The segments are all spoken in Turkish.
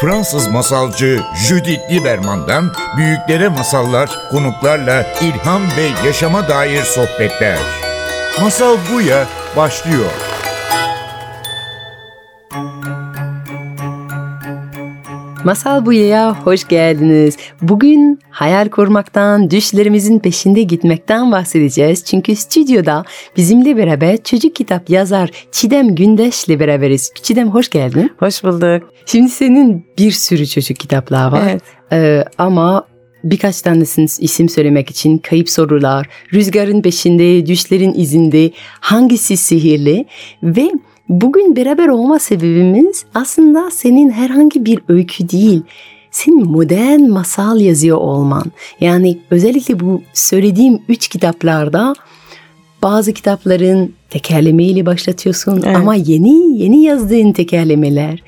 Fransız masalcı Judith Lieberman'dan büyüklere masallar, konuklarla ilham ve yaşama dair sohbetler. Masal Buya başlıyor. Masal Buya'ya hoş geldiniz. Bugün hayal kurmaktan, düşlerimizin peşinde gitmekten bahsedeceğiz. Çünkü stüdyoda bizimle beraber çocuk kitap yazar Çidem Gündeş'le beraberiz. Çidem hoş geldin. Hoş bulduk. Şimdi senin bir sürü çocuk kitaplar var. Evet. Ee, ama birkaç tanesini isim söylemek için kayıp sorular, rüzgarın peşinde, düşlerin izinde, hangisi sihirli ve bugün beraber olma sebebimiz aslında senin herhangi bir öykü değil. Senin modern masal yazıyor olman. Yani özellikle bu söylediğim üç kitaplarda bazı kitapların tekerlemeyle başlatıyorsun Evet. ama yeni yeni yazdığın tekerlemeler.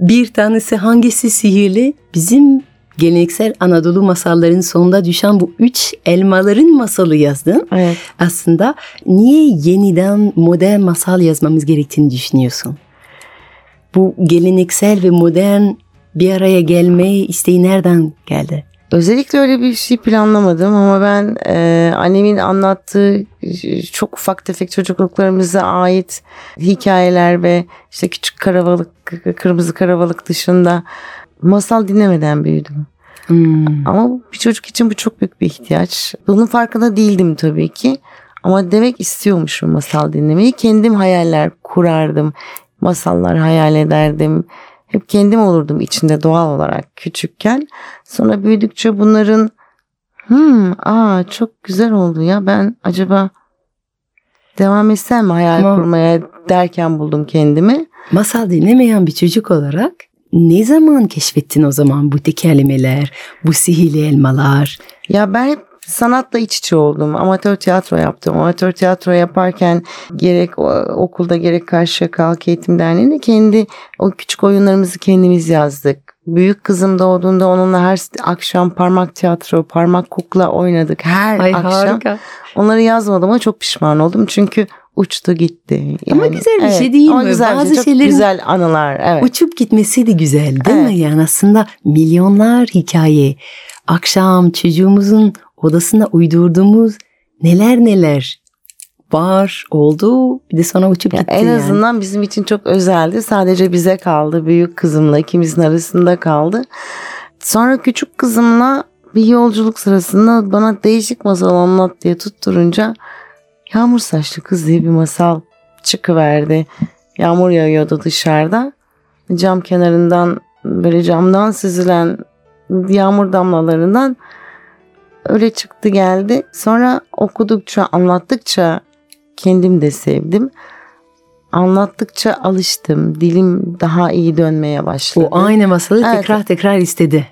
Bir tanesi hangisi sihirli? Bizim geleneksel Anadolu masalların sonunda düşen bu üç elmaların masalı yazdın. Evet. Aslında niye yeniden modern masal yazmamız gerektiğini düşünüyorsun? Bu geleneksel ve modern bir araya gelme isteği nereden geldi? Özellikle öyle bir şey planlamadım ama ben e, annemin anlattığı çok ufak tefek çocukluklarımıza ait hikayeler ve işte küçük karabalık, kırmızı karabalık dışında masal dinlemeden büyüdüm. Hmm. Ama bir çocuk için bu çok büyük bir ihtiyaç. Bunun farkında değildim tabii ki. Ama demek istiyormuşum masal dinlemeyi. Kendim hayaller kurardım. Masallar hayal ederdim. Hep kendim olurdum içinde doğal olarak küçükken. Sonra büyüdükçe bunların hmm, aa çok güzel oldu ya ben acaba devam etsem mi hayal Ama- kurmaya derken buldum kendimi. Masal dinlemeyen bir çocuk olarak ne zaman keşfettin o zaman bu tekerlemeler, bu sihirli elmalar? Ya ben hep sanatla iç içe oldum. Amatör tiyatro yaptım. Amatör tiyatro yaparken gerek okulda gerek Karşıyaka Halk Eğitim Derneği'nde kendi o küçük oyunlarımızı kendimiz yazdık. Büyük kızım doğduğunda onunla her akşam parmak tiyatro, parmak kukla oynadık. Her Ay akşam. harika. Onları yazmadım ama çok pişman oldum. Çünkü uçtu gitti. Ama güzel bir şey değil ama mi? Güzel Bazı şey. Çok şeylerin- güzel anılar. Evet. Uçup gitmesi de güzel değil mi? Evet. Yani aslında milyonlar hikaye. Akşam çocuğumuzun odasına uydurduğumuz neler neler var oldu bir de sonra uçup gitti en yani. azından bizim için çok özeldi. Sadece bize kaldı. Büyük kızımla ikimizin arasında kaldı. Sonra küçük kızımla bir yolculuk sırasında bana değişik masal anlat diye tutturunca Yağmur saçlı kız diye bir masal çıkıverdi. Yağmur yağıyordu dışarıda. Cam kenarından böyle camdan süzülen yağmur damlalarından öyle çıktı geldi. Sonra okudukça anlattıkça kendim de sevdim. Anlattıkça alıştım. Dilim daha iyi dönmeye başladı. O aynı masalı Evet. tekrar tekrar istedi.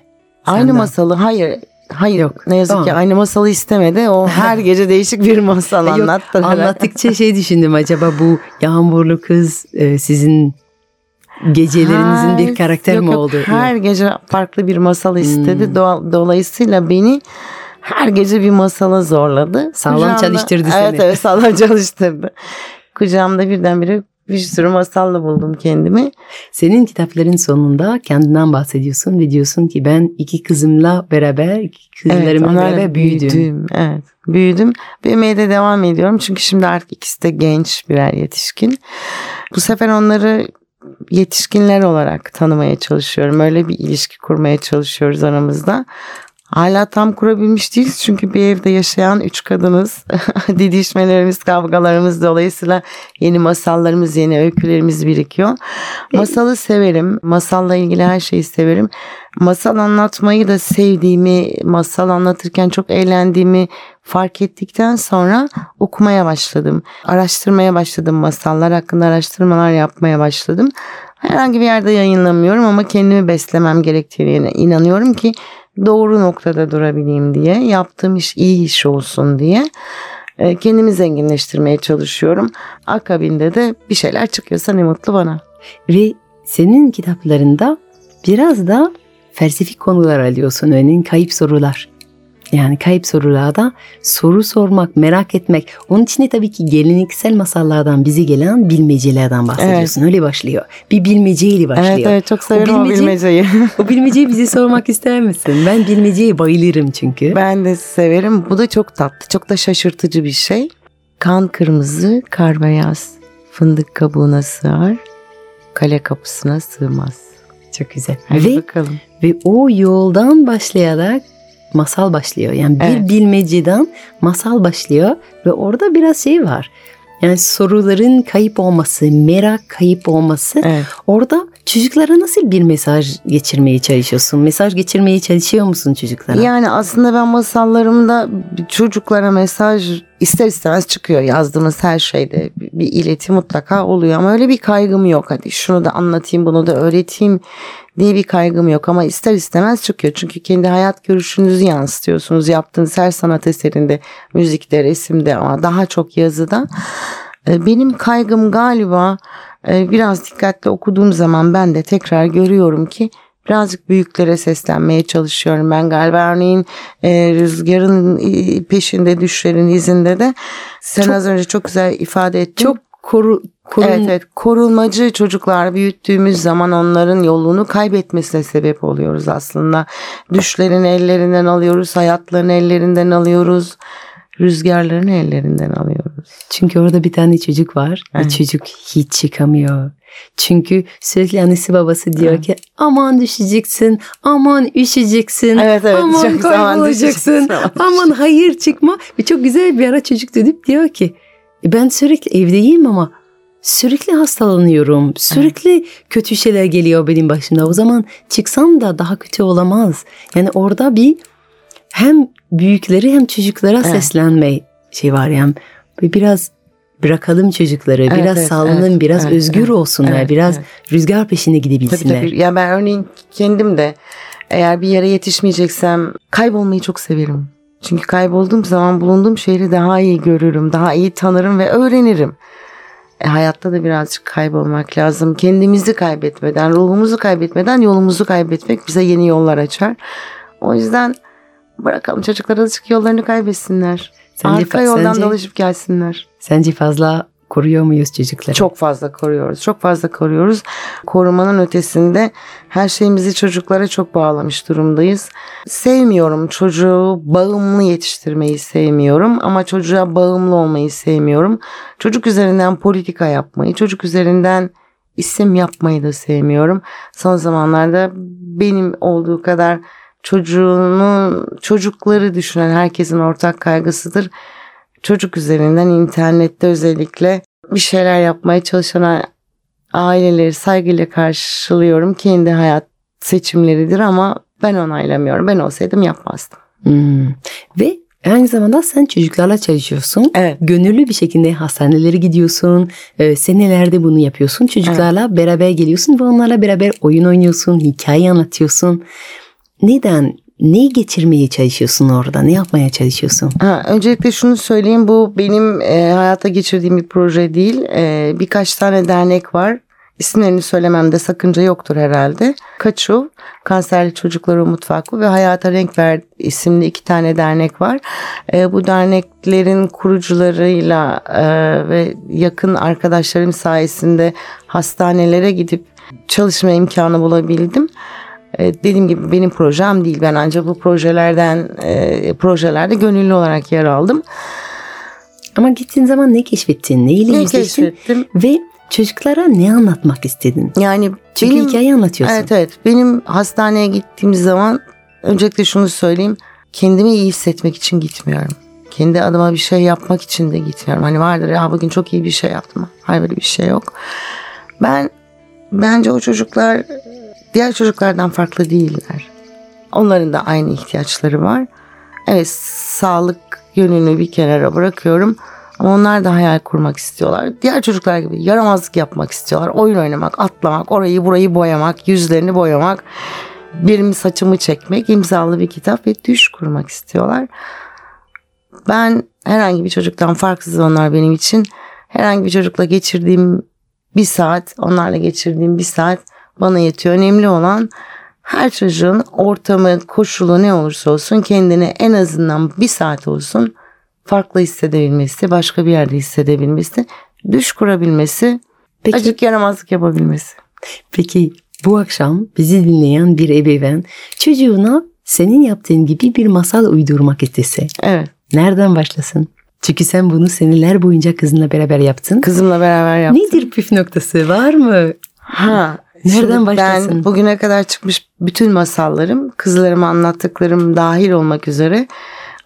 Aynı senden. masalı hayır hayır Yok, ne yazık ki tamam. aynı masalı istemedi. O her gece değişik bir masal Yok, anlattı. Anlattıkça şey düşündüm acaba bu yağmurlu kız e, sizin gecelerinizin bir Her- karakter yok, mi yok, oldu? Her gece farklı bir masal istedi. Hmm. Doğa- Dolayısıyla beni her gece bir masala zorladı. Sağlam çalıştırdı evet, seni. Evet sağlam çalıştırdı. Kucağımda birdenbire bir sürü masalla buldum kendimi. Senin kitapların sonunda kendinden bahsediyorsun ve diyorsun ki ben iki kızımla beraber, iki kızlarımla onlarla beraber büyüdüm. Evet büyüdüm. Büyümeye de devam ediyorum. Çünkü şimdi artık ikisi de genç birer yetişkin. Bu sefer onları yetişkinler olarak tanımaya çalışıyorum. Öyle bir ilişki kurmaya çalışıyoruz aramızda. Hala tam kurabilmiş değiliz çünkü bir evde yaşayan üç kadınız. Didişmelerimiz, kavgalarımız dolayısıyla yeni masallarımız, yeni öykülerimiz birikiyor. Masalı severim. Masalla ilgili her şeyi severim. Masal anlatmayı da sevdiğimi, masal anlatırken çok eğlendiğimi fark ettikten sonra okumaya başladım. Araştırmaya başladım. Masallar hakkında araştırmalar yapmaya başladım. Herhangi bir yerde yayınlamıyorum ama kendimi beslemem gerektiğine inanıyorum ki doğru noktada durabileyim diye. Yaptığım iş iyi iş olsun diye. E, Kendimi zenginleştirmeye çalışıyorum. Akabinde de bir şeyler çıkıyorsa ne mutlu bana. Ve senin kitaplarında biraz da felsefik konular alıyorsun. Örneğin kayıp sorular. Yani kayıp sorularda soru sormak, merak etmek. Onun için de tabii ki geleneksel masallardan bize gelen bilmecelerden bahsediyorsun. Öyle başlıyor. Bir bilmeceyle başlıyor. Evet evet çok severim o, bilmece- bilmeceyi. O bilmeceyi bize sormak ister misin? Ben bilmeceye bayılırım çünkü. ben de severim. Bu da çok tatlı, çok da şaşırtıcı bir şey. Kan kırmızı, kar beyaz. Fındık kabuğuna sığar, kale kapısına sığmaz. Çok güzel. Hadi Ve, bakalım. ve o yoldan başlayarak masal başlıyor. Yani bir Evet. bilmeceden masal başlıyor ve orada biraz şey var. Yani soruların kayıp olması, merak kayıp olması. Evet. Orada çocuklara nasıl bir mesaj geçirmeye çalışıyorsun? Mesaj geçirmeye çalışıyor musun çocuklara? Yani aslında ben masallarımda çocuklara mesaj ister istemez çıkıyor. Yazdığımız her şeyde bir ileti mutlaka oluyor ama öyle bir kaygım yok. Hadi şunu da anlatayım bunu da öğreteyim diye bir kaygım yok ama ister istemez çıkıyor. Çünkü kendi hayat görüşünüzü yansıtıyorsunuz. Yaptığınız her sanat eserinde, müzikte, resimde ama daha çok yazıda. E, Benim kaygım galiba e, biraz dikkatli okuduğum zaman ben de tekrar görüyorum ki birazcık büyüklere seslenmeye çalışıyorum. Ben galiba örneğin e, rüzgarın peşinde düşlerin izinde de sen Çok- az önce çok güzel ifade ettin. Çok koru, korun, Evet, evet korunmacı çocuklar büyüttüğümüz zaman onların yolunu kaybetmesine sebep oluyoruz aslında. Düşlerin ellerinden alıyoruz, hayatların ellerinden alıyoruz, rüzgarların ellerinden alıyoruz. Çünkü orada bir tane çocuk var ve Evet. çocuk hiç çıkamıyor. Çünkü sürekli annesi babası diyor Evet. ki aman düşeceksin, aman üşüyeceksin, Evet evet. aman kaybolacaksın, aman hayır çıkma. Ve çok güzel bir ara çocuk dönüp diyor ki "E ben sürekli evdeyim ama sürekli hastalanıyorum. Sürekli kötü şeyler geliyor benim başımda. O zaman çıksam da daha kötü olamaz. Yani orada bir hem büyükleri hem çocuklara Evet. seslenme şey var yani. Bir biraz bırakalım çocukları, Evet, biraz evet, sallanın, evet, biraz evet, özgür evet, olsunlar, evet, biraz evet. rüzgar peşinde Tabii gidebilsinler. tabii. Ya ben örneğin kendim de eğer bir yere yetişmeyeceksem kaybolmayı çok severim. Çünkü kaybolduğum zaman bulunduğum şehri daha iyi görürüm, daha iyi tanırım ve öğrenirim. E, hayatta da birazcık kaybolmak lazım. Kendimizi kaybetmeden, ruhumuzu kaybetmeden yolumuzu kaybetmek bize yeni yollar açar. O yüzden bırakalım çocuklar azıcık yollarını kaybetsinler. Sence- Arka yoldan sence- dolaşıp gelsinler. Sence fazla koruyor muyuz çocukları? Çok fazla koruyoruz. Çok fazla koruyoruz. Korumanın ötesinde her şeyimizi çocuklara çok bağlamış durumdayız. Sevmiyorum çocuğu bağımlı yetiştirmeyi sevmiyorum ama çocuğa bağımlı olmayı sevmiyorum. Çocuk üzerinden politika yapmayı, çocuk üzerinden isim yapmayı da sevmiyorum. Son zamanlarda benim olduğu kadar çocuğunu, çocukları düşünen herkesin ortak kaygısıdır çocuk üzerinden internette özellikle bir şeyler yapmaya çalışan aileleri saygıyla karşılıyorum. Kendi hayat seçimleridir ama ben onaylamıyorum. Ben olsaydım yapmazdım. Hmm. Ve aynı zamanda sen çocuklarla çalışıyorsun. Evet. Gönüllü bir şekilde hastanelere gidiyorsun. E, senelerde bunu yapıyorsun. Çocuklarla beraber geliyorsun ve onlarla beraber oyun oynuyorsun, hikaye anlatıyorsun. Neden? Neyi geçirmeye çalışıyorsun orada? Ne yapmaya çalışıyorsun? Ha, öncelikle şunu söyleyeyim bu benim e, hayata geçirdiğim bir proje değil. E, birkaç tane dernek var. İsimlerini söylememde sakınca yoktur herhalde. Kaçuv, Kanserli Çocuklar Umut Vakfı ve Hayata Renk Ver isimli iki tane dernek var. E, bu derneklerin kurucularıyla e, ve yakın arkadaşlarım sayesinde hastanelere gidip çalışma imkanı bulabildim. E, dediğim gibi benim projem değil. Ben ancak bu projelerden e, projelerde gönüllü olarak yer aldım. Ama gittiğin zaman ne keşfettin? Neyle Ne keşfettim? Ve çocuklara ne anlatmak istedin? Yani Çünkü benim, hikaye anlatıyorsun. Evet evet. Benim hastaneye gittiğim zaman öncelikle şunu söyleyeyim. Kendimi iyi hissetmek için gitmiyorum. Kendi adıma bir şey yapmak için de gitmiyorum. Hani vardır ya bugün çok iyi bir şey yaptım. Hayır böyle bir şey yok. Ben bence o çocuklar diğer çocuklardan farklı değiller. Onların da aynı ihtiyaçları var. Evet sağlık yönünü bir kenara bırakıyorum. Ama onlar da hayal kurmak istiyorlar. Diğer çocuklar gibi yaramazlık yapmak istiyorlar. Oyun oynamak, atlamak, orayı burayı boyamak, yüzlerini boyamak, benim saçımı çekmek, imzalı bir kitap ve düş kurmak istiyorlar. Ben herhangi bir çocuktan farksız onlar benim için. Herhangi bir çocukla geçirdiğim bir saat, onlarla geçirdiğim bir saat bana yetiyor. Önemli olan her çocuğun ortamı, koşulu ne olursa olsun kendini en azından bir saat olsun farklı hissedebilmesi, başka bir yerde hissedebilmesi, düş kurabilmesi, Peki- acık yaramazlık yapabilmesi. Peki bu akşam bizi dinleyen bir ebeveyn çocuğuna senin yaptığın gibi bir masal uydurmak istese Evet. nereden başlasın? Çünkü sen bunu seneler boyunca kızınla beraber yaptın. Kızımla beraber yaptım. Nedir püf noktası var mı? Ha. Nereden başlasın? Ben bugüne kadar çıkmış bütün masallarım, kızlarıma anlattıklarım dahil olmak üzere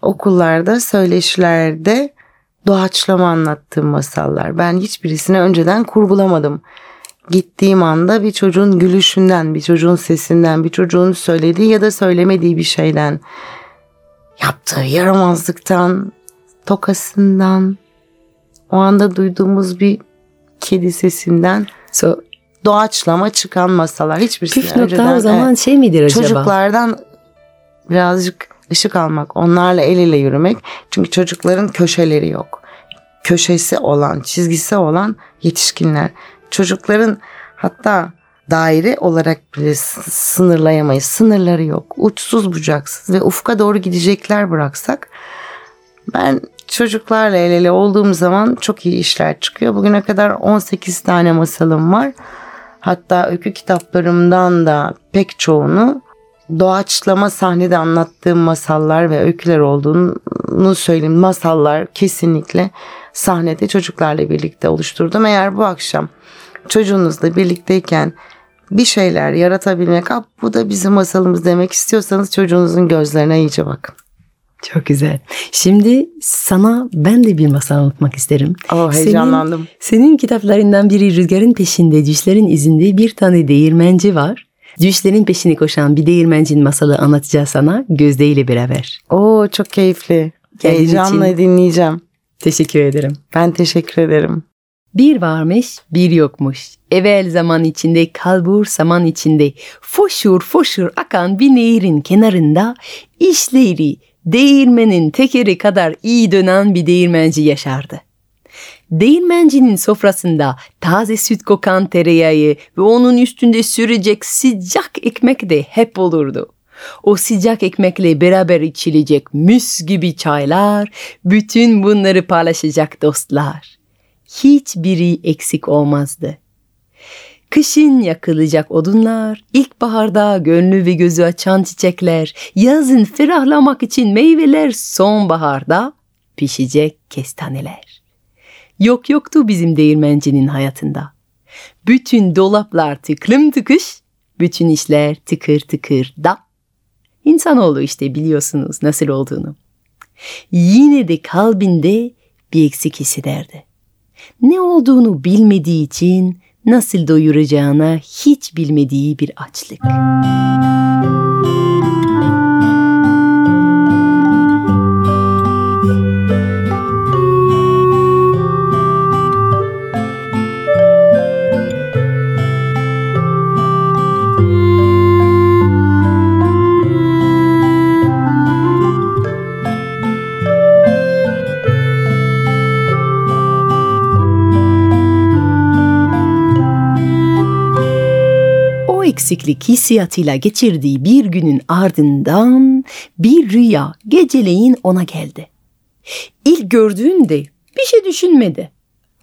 okullarda, söyleşilerde doğaçlama anlattığım masallar. Ben hiçbirisini önceden kurgulamadım. Gittiğim anda bir çocuğun gülüşünden, bir çocuğun sesinden, bir çocuğun söylediği ya da söylemediği bir şeyden, yaptığı yaramazlıktan, tokasından, o anda duyduğumuz bir kedi sesinden So, doğaçlama çıkan masalar. Hiçbirisini püf nokta önceden o zaman evet, şey midir acaba? çocuklardan birazcık ışık almak, onlarla el ele yürümek. Çünkü çocukların köşeleri yok. Köşesi olan, çizgisi olan yetişkinler. Çocukların hatta daire olarak bile sınırlayamayız. Sınırları yok. Uçsuz bucaksız ve ufka doğru gidecekler bıraksak ben çocuklarla el ele olduğum zaman çok iyi işler çıkıyor. Bugüne kadar 18 tane masalım var. Hatta öykü kitaplarımdan da pek çoğunu doğaçlama sahnede anlattığım masallar ve öyküler olduğunu söyleyeyim. Masallar kesinlikle sahnede çocuklarla birlikte oluşturdum. Eğer bu akşam çocuğunuzla birlikteyken bir şeyler yaratabilmek, "Ah, bu da bizim masalımız demek istiyorsanız çocuğunuzun gözlerine iyice bakın. Çok güzel. Şimdi sana ben de bir masal anlatmak isterim. Oh Senin- heyecanlandım. Senin kitaplarından biri Rüzgarın Peşinde, Düşlerin izinde bir tane değirmenci var. Düşlerin peşini koşan bir değirmencinin masalı anlatacağız sana Gözde ile beraber. Oo çok keyifli. Geldiğin Heyecanla için- dinleyeceğim. Teşekkür ederim. Ben teşekkür ederim. Bir varmış, bir yokmuş. Evvel zaman içinde, kalbur zaman içinde, foşur foşur akan bir nehrin kenarında işleri değirmenin tekeri kadar iyi dönen bir değirmenci yaşardı. Değirmencinin sofrasında taze süt kokan tereyağı ve onun üstünde sürecek sıcak ekmek de hep olurdu. O sıcak ekmekle beraber içilecek mis gibi çaylar, bütün bunları paylaşacak dostlar hiçbiri eksik olmazdı. Kışın yakılacak odunlar, ilkbaharda gönlü ve gözü açan çiçekler, yazın ferahlamak için meyveler, sonbaharda pişecek kestaneler. Yok yoktu bizim değirmencinin hayatında. Bütün dolaplar tıklım tıkış, bütün işler tıkır tıkır da. İnsanoğlu işte biliyorsunuz nasıl olduğunu. Yine de kalbinde bir eksik hissederdi ne olduğunu bilmediği için nasıl doyuracağına hiç bilmediği bir açlık. Eksiklik hissiyatıyla geçirdiği bir günün ardından bir rüya geceleyin ona geldi. İlk gördüğünde bir şey düşünmedi.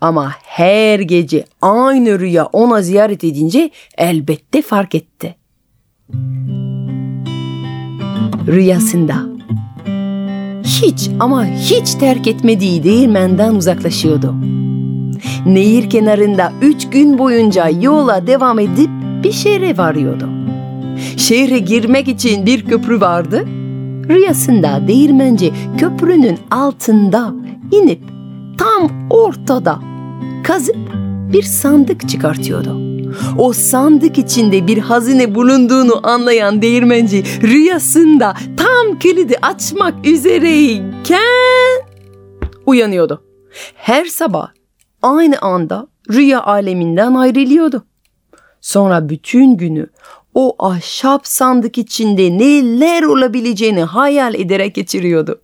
Ama her gece aynı rüya ona ziyaret edince elbette fark etti. Rüyasında hiç ama hiç terk etmediği değirmenden uzaklaşıyordu. Nehir kenarında üç gün boyunca yola devam edip bir şehre varıyordu. Şehre girmek için bir köprü vardı. Rüyasında değirmenci köprünün altında inip tam ortada kazıp bir sandık çıkartıyordu. O sandık içinde bir hazine bulunduğunu anlayan değirmenci rüyasında tam kilidi açmak üzereyken uyanıyordu. Her sabah aynı anda rüya aleminden ayrılıyordu. Sonra bütün günü o ahşap sandık içinde neler olabileceğini hayal ederek geçiriyordu.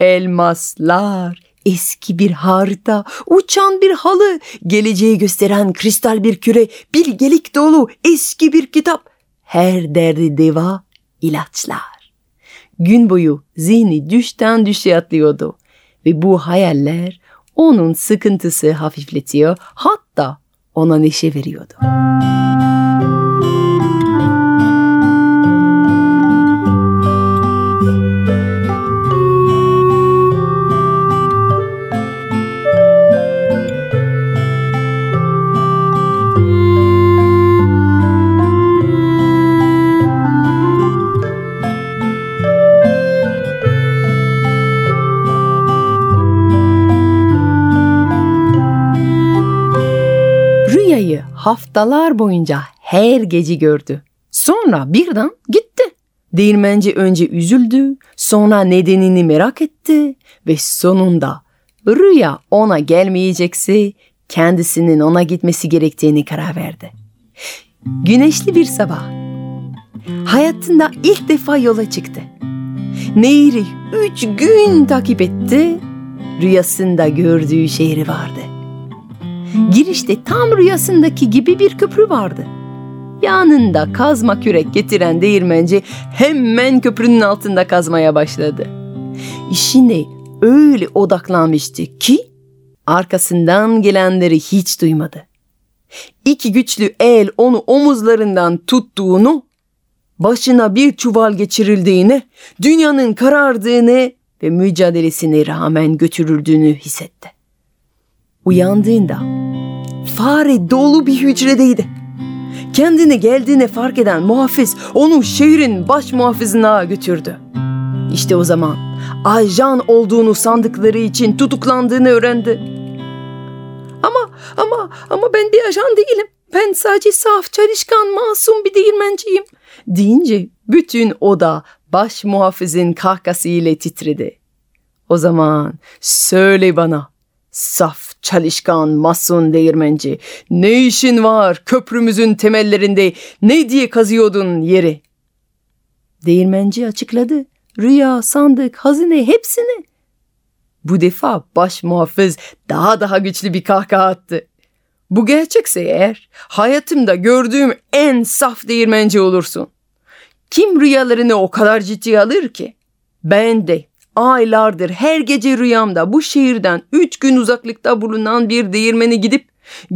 Elmaslar, eski bir harita, uçan bir halı, geleceği gösteren kristal bir küre, bilgelik dolu eski bir kitap. her derdi deva, ilaçlar. Gün boyu zihni düşten düşe atlıyordu ve bu hayaller onun sıkıntısı hafifletiyor hatta ona neşe veriyordu. Rüyayı haftalar boyunca her gece gördü. Sonra birden gitti. Değirmenci önce üzüldü, sonra nedenini merak etti ve sonunda rüya ona gelmeyecekse kendisinin ona gitmesi gerektiğini karar verdi. Güneşli bir sabah. Hayatında ilk defa yola çıktı. Nehri üç gün takip etti. Rüyasında gördüğü şehri vardı. Girişte tam rüyasındaki gibi bir köprü vardı. Yanında kazma kürek getiren değirmenci hemen köprünün altında kazmaya başladı. İşine öyle odaklanmıştı ki arkasından gelenleri hiç duymadı. İki güçlü el onu omuzlarından tuttuğunu, başına bir çuval geçirildiğini, dünyanın karardığını ve mücadelesine rağmen götürüldüğünü hissetti. Uyandığında fare dolu bir hücredeydi. Kendine geldiğini fark eden muhafız onu şehrin baş muhafızına götürdü. İşte o zaman ajan olduğunu sandıkları için tutuklandığını öğrendi. Ama ama ama ben bir ajan değilim. Ben sadece saf, çalışkan, masum bir değirmenciyim. Deyince bütün oda baş muhafızın kahkası ile titredi. O zaman söyle bana saf, çalışkan, masum değirmenci ne işin var köprümüzün temellerinde ne diye kazıyordun yeri? Değirmenci açıkladı. Rüya, sandık, hazine hepsini. Bu defa baş muhafız daha daha güçlü bir kahkaha attı. Bu gerçekse eğer hayatımda gördüğüm en saf değirmenci olursun. Kim rüyalarını o kadar ciddi alır ki? Ben de aylardır her gece rüyamda bu şehirden üç gün uzaklıkta bulunan bir değirmeni gidip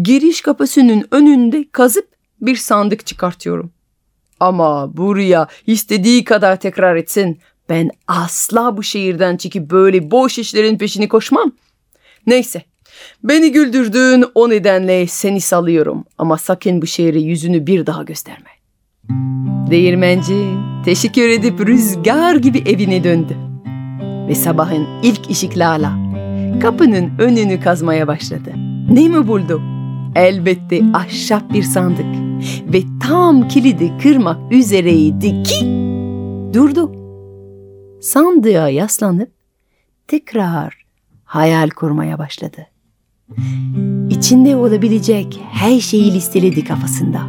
giriş kapısının önünde kazıp bir sandık çıkartıyorum. Ama bu rüya istediği kadar tekrar etsin. Ben asla bu şehirden çıkıp böyle boş işlerin peşini koşmam. Neyse beni güldürdüğün o nedenle seni salıyorum ama sakın bu şehre yüzünü bir daha gösterme. Değirmenci teşekkür edip rüzgar gibi evine döndü. Ve sabahın ilk ışıklarla kapının önünü kazmaya başladı. Ne mi buldu? Elbette ahşap bir sandık ve tam kilidi kırmak üzereydi ki durdu. Sandığa yaslanıp tekrar hayal kurmaya başladı. İçinde olabilecek her şeyi listeledi kafasında.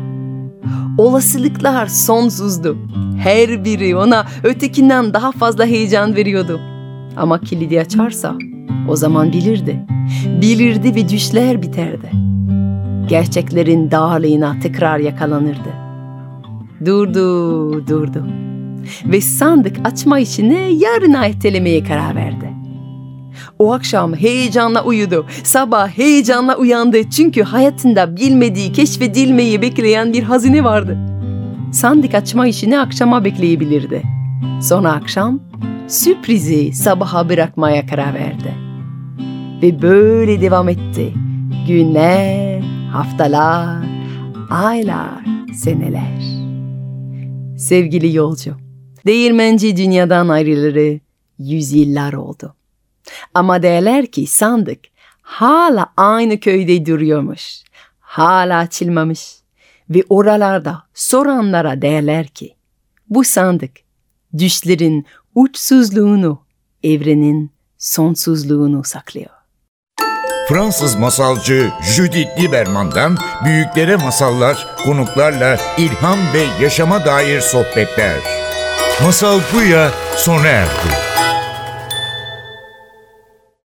Olasılıklar sonsuzdu. Her biri ona ötekinden daha fazla heyecan veriyordu. Ama kilidi açarsa o zaman bilirdi. Bilirdi ve düşler biterdi. Gerçeklerin dağarlığına tekrar yakalanırdı. Durdu, durdu. Ve sandık açma işini yarına ertelemeye karar verdi. O akşam heyecanla uyudu. Sabah heyecanla uyandı çünkü hayatında bilmediği, keşfedilmeyi bekleyen bir hazine vardı. Sandık açma işini akşama bekleyebilirdi. Sonra akşam sürprizi sabaha bırakmaya karar verdi. Ve böyle devam etti. Günler, haftalar, aylar, seneler. Sevgili yolcu, değirmenci dünyadan ayrıları yüzyıllar oldu. Ama derler ki sandık hala aynı köyde duruyormuş. Hala açılmamış. Ve oralarda soranlara derler ki bu sandık düşlerin uçsuzluğunu, evrenin sonsuzluğunu saklıyor. Fransız masalcı Judith Lieberman'dan büyüklere masallar, konuklarla ilham ve yaşama dair sohbetler. Masal Buya sona erdi.